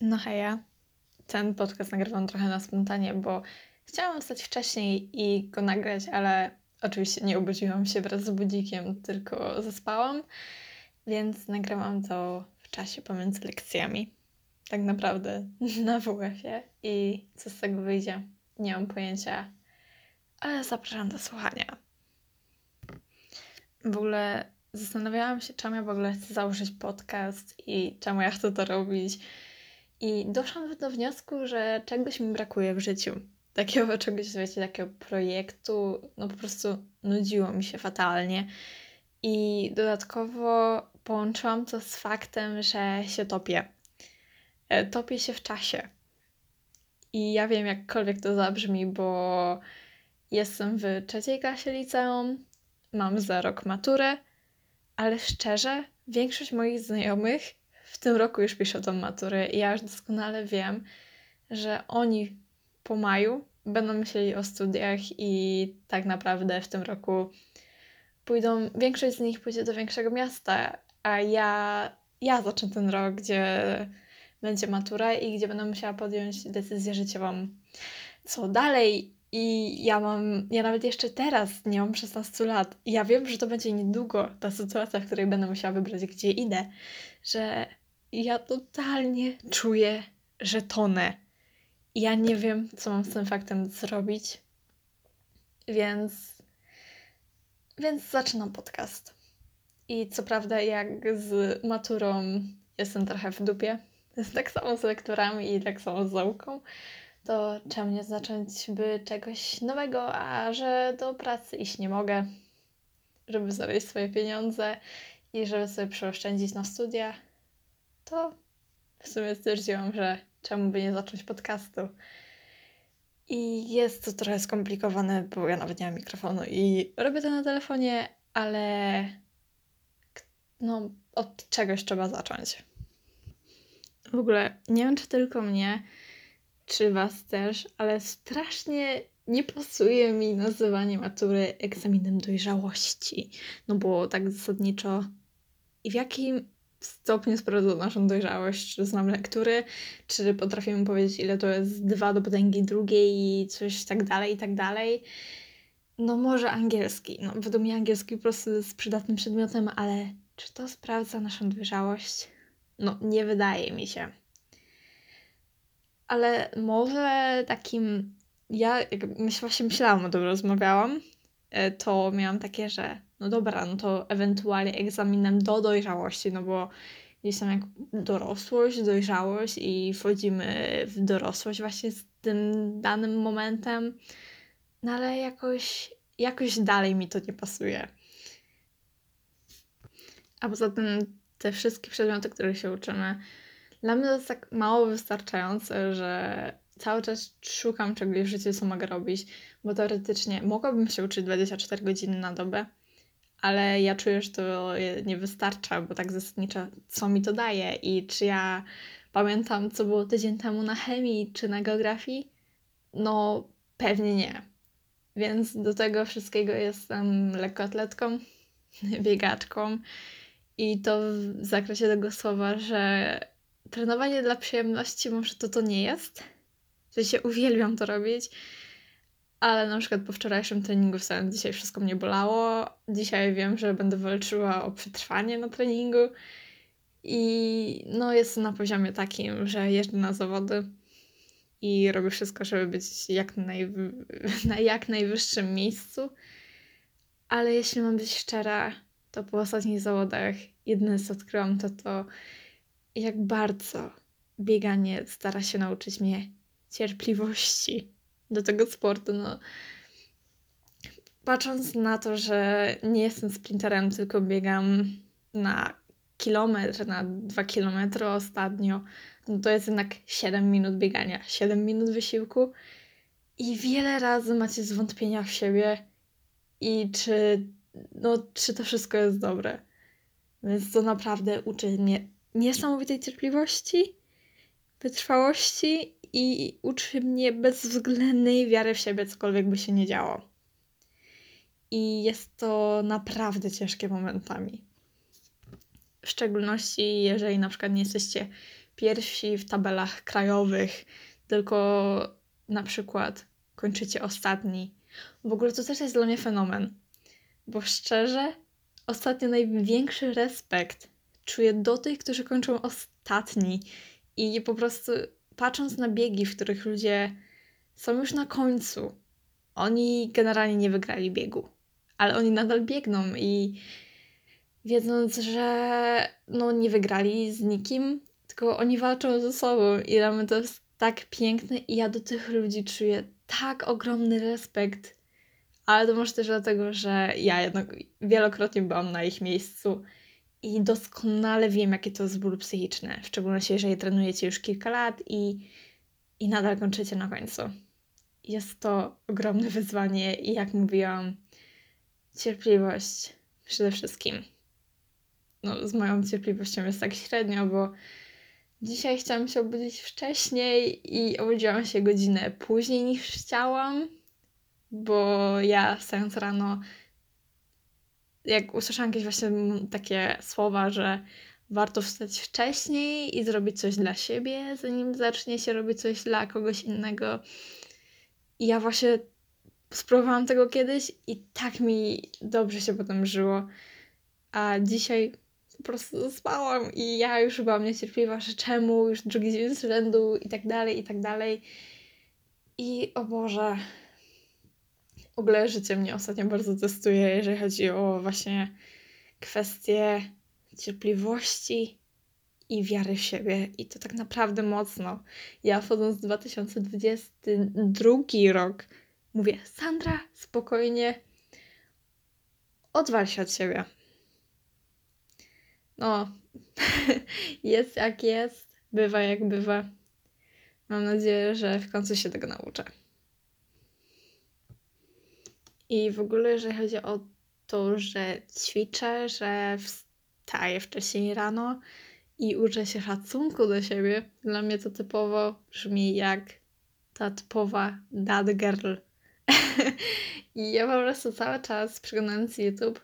No heja. Ten podcast nagrywam trochę na spontanie, bo chciałam wstać wcześniej i go nagrać, ale oczywiście nie obudziłam się wraz z budzikiem, tylko zaspałam, więc nagrałam to w czasie pomiędzy lekcjami. Tak naprawdę na WF-ie i co z tego wyjdzie, nie mam pojęcia, ale zapraszam do słuchania. W ogóle zastanawiałam się, czemu ja w ogóle chcę założyć podcast i czemu ja chcę to robić. I doszłam do wniosku, że czegoś mi brakuje w życiu. Takiego czegoś, wiecie, takiego projektu, no po prostu nudziło mi się fatalnie. I dodatkowo połączyłam to z faktem, że się topię. E, topię się w czasie. I ja wiem, jakkolwiek to zabrzmi, bo jestem w trzeciej klasie liceum, mam za rok maturę, ale szczerze, większość moich znajomych w tym roku już pisze tą maturę i ja już doskonale wiem, że oni po maju będą myśleli o studiach i tak naprawdę w tym roku pójdą, większość z nich pójdzie do większego miasta, a ja, ja zacznę ten rok, gdzie będzie matura i gdzie będę musiała podjąć decyzję życiową. Co dalej? I ja mam, ja nawet jeszcze teraz nie mam 16 lat. I ja wiem, że to będzie niedługo ta sytuacja, w której będę musiała wybrać, gdzie idę. Że ja totalnie czuję, że tonę. Ja nie wiem, co mam z tym faktem zrobić. Więc. Więc zaczynam podcast. I co prawda, jak z maturą jestem trochę w dupie, tak samo z lekturami i tak samo z nauką, to czemu nie zacząć by czegoś nowego, a że do pracy iść nie mogę, żeby zarobić swoje pieniądze i żeby sobie przeoszczędzić na studia, to w sumie stwierdziłam, że czemu by nie zacząć podcastu. I jest to trochę skomplikowane, bo ja nawet nie mam mikrofonu i robię to na telefonie, ale no, od czegoś trzeba zacząć. W ogóle nie wiem, czy tylko mnie, czy Was też, ale strasznie nie pasuje mi nazywanie matury egzaminem dojrzałości. No bo tak zasadniczo i w jakim stopniu sprawdza naszą dojrzałość? Czy znam lektury? Czy potrafimy powiedzieć, ile to jest dwa do potęgi drugiej i coś tak dalej, i tak dalej? No może angielski. No według mnie angielski po prostu jest przydatnym przedmiotem, ale czy to sprawdza naszą dojrzałość? No nie wydaje mi się ale może takim. Ja jak właśnie myślałam o tym, rozmawiałam, e, to miałam takie, że no dobra, no to ewentualnie egzaminem do dojrzałości, no bo gdzieś tam jak dorosłość, dojrzałość i wchodzimy w dorosłość właśnie z tym danym momentem, no ale jakoś, jakoś dalej mi to nie pasuje. A poza tym te wszystkie przedmioty, które się uczymy, dla mnie to jest tak mało wystarczające, że cały czas szukam czegoś w życiu, co mogę robić, bo teoretycznie mogłabym się uczyć 24 godziny na dobę, ale ja czuję, że to nie wystarcza, bo tak zasadniczo, co mi to daje i czy ja pamiętam, co było tydzień temu na chemii czy na geografii? No, pewnie nie. Więc do tego wszystkiego jestem lekkoatletką, biegaczką i to w zakresie tego słowa, że trenowanie dla przyjemności może to to nie jest. W się uwielbiam to robić, ale na przykład po wczorajszym treningu wcale dzisiaj wszystko mnie bolało. Dzisiaj wiem, że będę walczyła o przetrwanie na treningu i no jest na poziomie takim, że jeżdżę na zawody i robię wszystko, żeby być jak naj, na jak najwyższym miejscu. Ale jeśli mam być szczera, to po ostatnich zawodach jedyne co odkryłam to to, jak bardzo bieganie stara się nauczyć mnie cierpliwości do tego sportu. No, patrząc na to, że nie jestem sprinterem, tylko biegam na kilometr, na dwa kilometry ostatnio, no to jest jednak 7 minut biegania, 7 minut wysiłku i wiele razy macie zwątpienia w siebie i czy, no, czy to wszystko jest dobre. Więc to naprawdę uczy mnie niesamowitej cierpliwości, wytrwałości i uczy mnie bezwzględnej wiary w siebie, cokolwiek by się nie działo. I jest to naprawdę ciężkie momentami. W szczególności, jeżeli na przykład nie jesteście pierwsi w tabelach krajowych, tylko na przykład kończycie ostatni. W ogóle to też jest dla mnie fenomen, bo szczerze, ostatnio największy respekt czuję do tych, którzy kończą ostatni i po prostu patrząc na biegi, w których ludzie są już na końcu, oni generalnie nie wygrali biegu, ale oni nadal biegną i wiedząc, że no nie wygrali z nikim, tylko oni walczą ze sobą i dla mnie to jest tak piękne i ja do tych ludzi czuję tak ogromny respekt. Ale to może też dlatego, że ja jednak wielokrotnie byłam na ich miejscu i doskonale wiem, jakie to jest ból psychiczny. W szczególności, jeżeli trenujecie już kilka lat i, i nadal kończycie na końcu. Jest to ogromne wyzwanie i jak mówiłam, cierpliwość przede wszystkim. No, z moją cierpliwością jest tak średnio, bo dzisiaj chciałam się obudzić wcześniej i obudziłam się godzinę później niż chciałam, bo ja stając rano jak usłyszałam jakieś właśnie takie słowa, że warto wstać wcześniej i zrobić coś dla siebie, zanim zacznie się robić coś dla kogoś innego. I ja właśnie spróbowałam tego kiedyś i tak mi dobrze się potem żyło. A dzisiaj po prostu spałam i ja już byłam niecierpliwa, że czemu, już drugi dzień z rzędu i tak dalej, i tak dalej. I o Boże, w ogóle życie mnie ostatnio bardzo testuje, jeżeli chodzi o właśnie kwestie cierpliwości i wiary w siebie. I to tak naprawdę mocno. Ja wchodząc w 2022 rok mówię, Sandra, spokojnie, odwal się od siebie. No, jest jak jest, bywa jak bywa. Mam nadzieję, że w końcu się tego nauczę. I w ogóle, jeżeli chodzi o to, że ćwiczę, że wstaję wcześniej rano i uczę się szacunku do siebie, dla mnie to typowo brzmi jak ta typowa dad girl. I ja po prostu cały czas przeglądając YouTube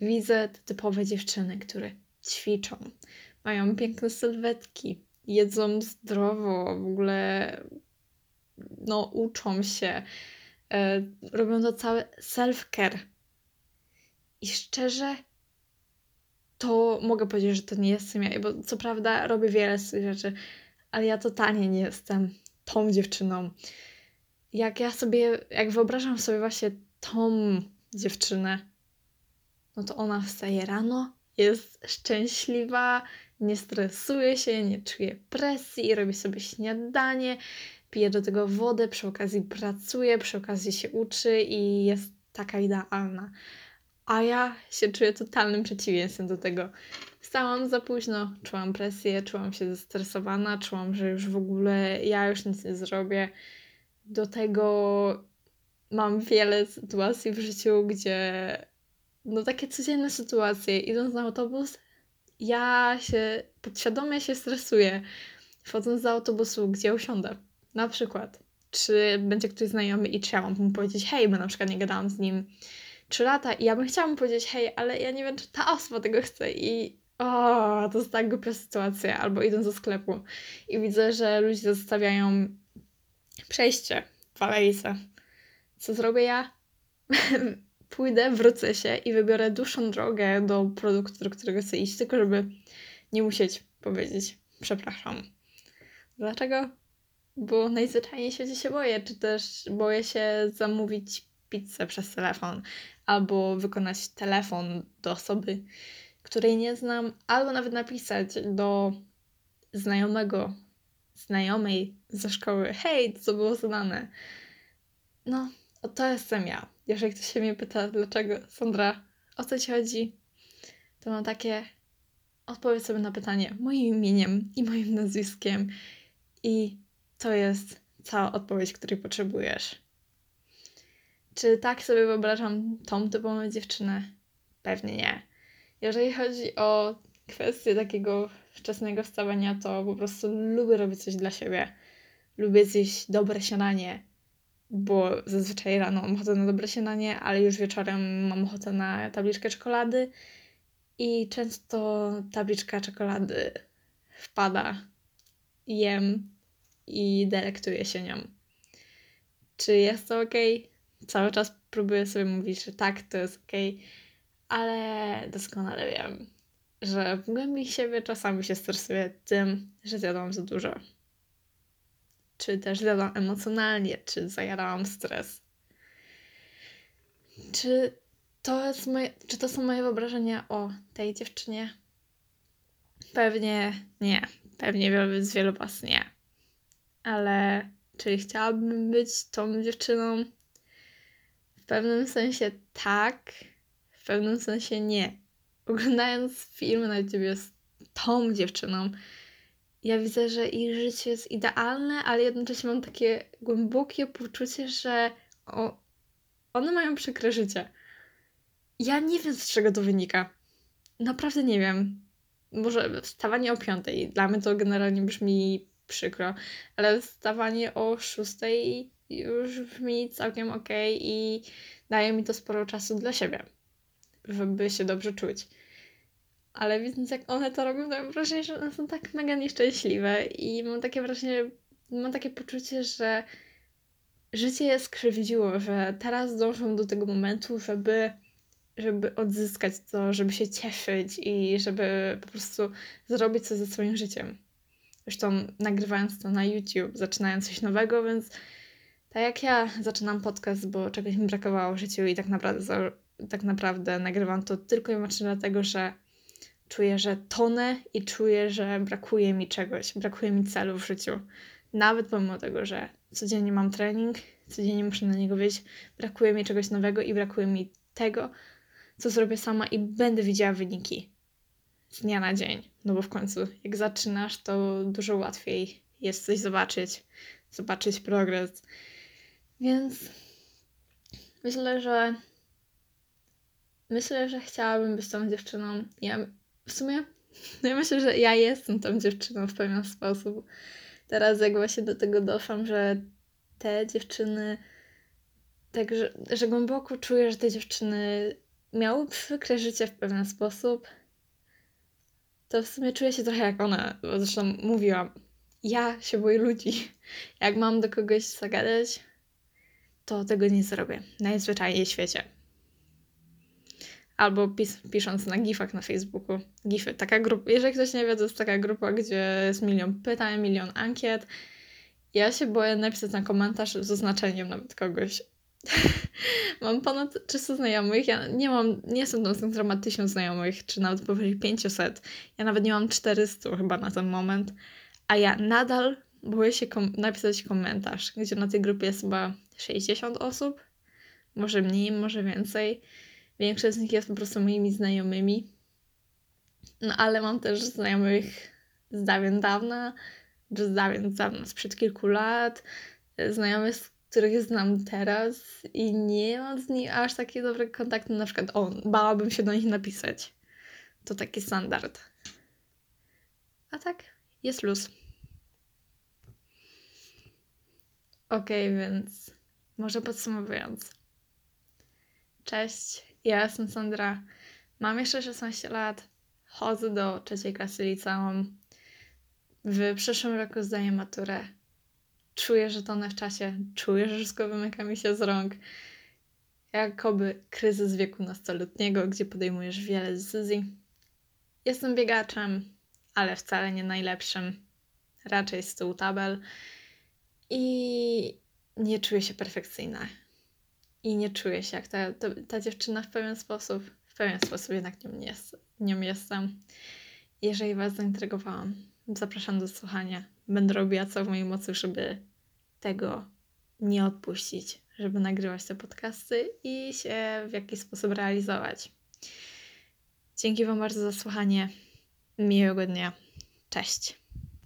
widzę te typowe dziewczyny, które ćwiczą, mają piękne sylwetki, jedzą zdrowo, w ogóle no uczą się, robią to całe self-care. I szczerze, to mogę powiedzieć, że to nie jestem ja, bo co prawda robię wiele z tych rzeczy, ale ja totalnie nie jestem tą dziewczyną. Jak ja sobie, jak wyobrażam sobie właśnie tą dziewczynę, no to ona wstaje rano, jest szczęśliwa, nie stresuje się, nie czuje presji, robi sobie śniadanie, pije do tego wodę, przy okazji pracuje, przy okazji się uczy i jest taka idealna. A ja się czuję totalnym przeciwieństwem do tego. Wstałam za późno, czułam presję, czułam się zestresowana, czułam, że już w ogóle ja już nic nie zrobię. Do tego mam wiele sytuacji w życiu, gdzie no takie codzienne sytuacje, idąc na autobus, ja się podświadomie się stresuję, wchodząc do autobusu, gdzie usiądę. Na przykład, czy będzie ktoś znajomy i czy ja mam mu powiedzieć hej, bo na przykład nie gadałam z nim 3 lata i ja bym chciała mu powiedzieć hej, ale ja nie wiem, czy ta osoba tego chce i o, to jest tak głupia sytuacja. Albo idę do sklepu i widzę, że ludzie zostawiają przejście w alejce. Co zrobię ja? Pójdę, wrócę się i wybiorę dłuższą drogę do produktu, do którego chcę iść, tylko żeby nie musieć powiedzieć przepraszam. Dlaczego? Bo najzwyczajniej w świecie się boję, czy też boję się zamówić pizzę przez telefon, albo wykonać telefon do osoby, której nie znam, albo nawet napisać do znajomego, znajomej ze szkoły, hej, co było zadane. No, to jestem ja. Jeżeli ktoś się mnie pyta, dlaczego, Sandra, o co ci chodzi, to mam takie, odpowiedz sobie na pytanie moim imieniem i moim nazwiskiem i to jest cała odpowiedź, której potrzebujesz. Czy tak sobie wyobrażam tą typową dziewczynę? Pewnie nie. Jeżeli chodzi o kwestię takiego wczesnego wstawania, to po prostu lubię robić coś dla siebie. Lubię zjeść dobre śniadanie, bo zazwyczaj rano mam ochotę na dobre śniadanie, ale już wieczorem mam ochotę na tabliczkę czekolady i często tabliczka czekolady wpada jem i delektuję się nią. Czy jest to ok? Cały czas próbuję sobie mówić, że tak, to jest ok, ale doskonale wiem, że w głębi siebie czasami się stresuję tym, że zjadłam za dużo. Czy też zjadłam emocjonalnie, czy zajadałam stres. Czy to, jest moje, czy to są moje wyobrażenia o tej dziewczynie? Pewnie nie. Pewnie wielu z wielu was nie. Ale czy chciałabym być tą dziewczyną? W pewnym sensie tak, w pewnym sensie nie. Oglądając filmy na YouTube z tą dziewczyną, ja widzę, że ich życie jest idealne, ale jednocześnie mam takie głębokie poczucie, że o, one mają przykre życie. Ja nie wiem, z czego to wynika. Naprawdę nie wiem. Może wstawanie o piątej. Dla mnie to generalnie brzmi przykro, ale wstawanie o szóstej już brzmi całkiem ok i daje mi to sporo czasu dla siebie, żeby się dobrze czuć. Ale widząc, jak one to robią, to mam wrażenie, że one są tak mega nieszczęśliwe i mam takie wrażenie, mam takie poczucie, że życie jest skrzywdziło, że teraz dążą do tego momentu, żeby, żeby odzyskać to, żeby się cieszyć i żeby po prostu zrobić coś ze swoim życiem. Zresztą nagrywając to na YouTube, zaczynając coś nowego, więc tak jak ja zaczynam podcast, bo czegoś mi brakowało w życiu i tak naprawdę, tak naprawdę nagrywam to tylko i wyłącznie dlatego, że czuję, że tonę i czuję, że brakuje mi czegoś, brakuje mi celu w życiu. Nawet pomimo tego, że codziennie mam trening, codziennie muszę na niego wyjść, brakuje mi czegoś nowego i brakuje mi tego, co zrobię sama i będę widziała wyniki z dnia na dzień. No bo w końcu, jak zaczynasz, to dużo łatwiej jest coś zobaczyć, zobaczyć progres. Więc myślę, że myślę, że chciałabym być tą dziewczyną. Ja w sumie no ja myślę, że ja jestem tą dziewczyną w pewien sposób. Teraz jak właśnie do tego doszłam, że te dziewczyny tak, że, że głęboko czuję, że te dziewczyny miały przykre życie w pewien sposób, to w sumie czuję się trochę jak ona. Zresztą mówiłam, ja się boję ludzi. Jak mam do kogoś zagadać, to tego nie zrobię. Najzwyczajniej w świecie. Albo pis pisząc na gifach na Facebooku. Gify, taka grupa. Jeżeli ktoś nie wie, to jest taka grupa, gdzie jest milion pytań, milion ankiet. Ja się boję napisać na komentarz z oznaczeniem nawet kogoś. mam ponad 300 znajomych. Ja nie mam, nie jestem tą która ma 1000 znajomych, czy nawet powyżej 500. Ja nawet nie mam 400 chyba na ten moment. A ja nadal boję się kom napisać komentarz, gdzie na tej grupie jest chyba 60 osób. Może mniej, może więcej. Większość z nich jest po prostu moimi znajomymi. No ale mam też znajomych z dawien dawna, z dawien dawna, sprzed kilku lat. Znajomych, z których znam teraz i nie mam z nimi aż takie dobre kontakty. Na przykład, o, bałabym się do nich napisać. To taki standard. A tak, jest luz. Okej, okay, więc może podsumowując. Cześć, ja jestem Sandra. Mam jeszcze 16 lat. Chodzę do trzeciej klasy liceum. W przyszłym roku zdaję maturę. Czuję, że tonę w czasie. Czuję, że wszystko wymyka mi się z rąk. Jakoby kryzys wieku nastoletniego, gdzie podejmujesz wiele decyzji. Jestem biegaczem, ale wcale nie najlepszym. Raczej z tyłu tabel. I nie czuję się perfekcyjna i nie czuję się jak ta, ta, ta dziewczyna w pewien sposób. W pewien sposób jednak nią, jest, nią jestem. Jeżeli Was zaintrygowałam, zapraszam do słuchania. Będę robiła co w mojej mocy, żeby tego nie odpuścić, żeby nagrywać te podcasty i się w jakiś sposób realizować. Dzięki Wam bardzo za słuchanie. Miłego dnia. Cześć.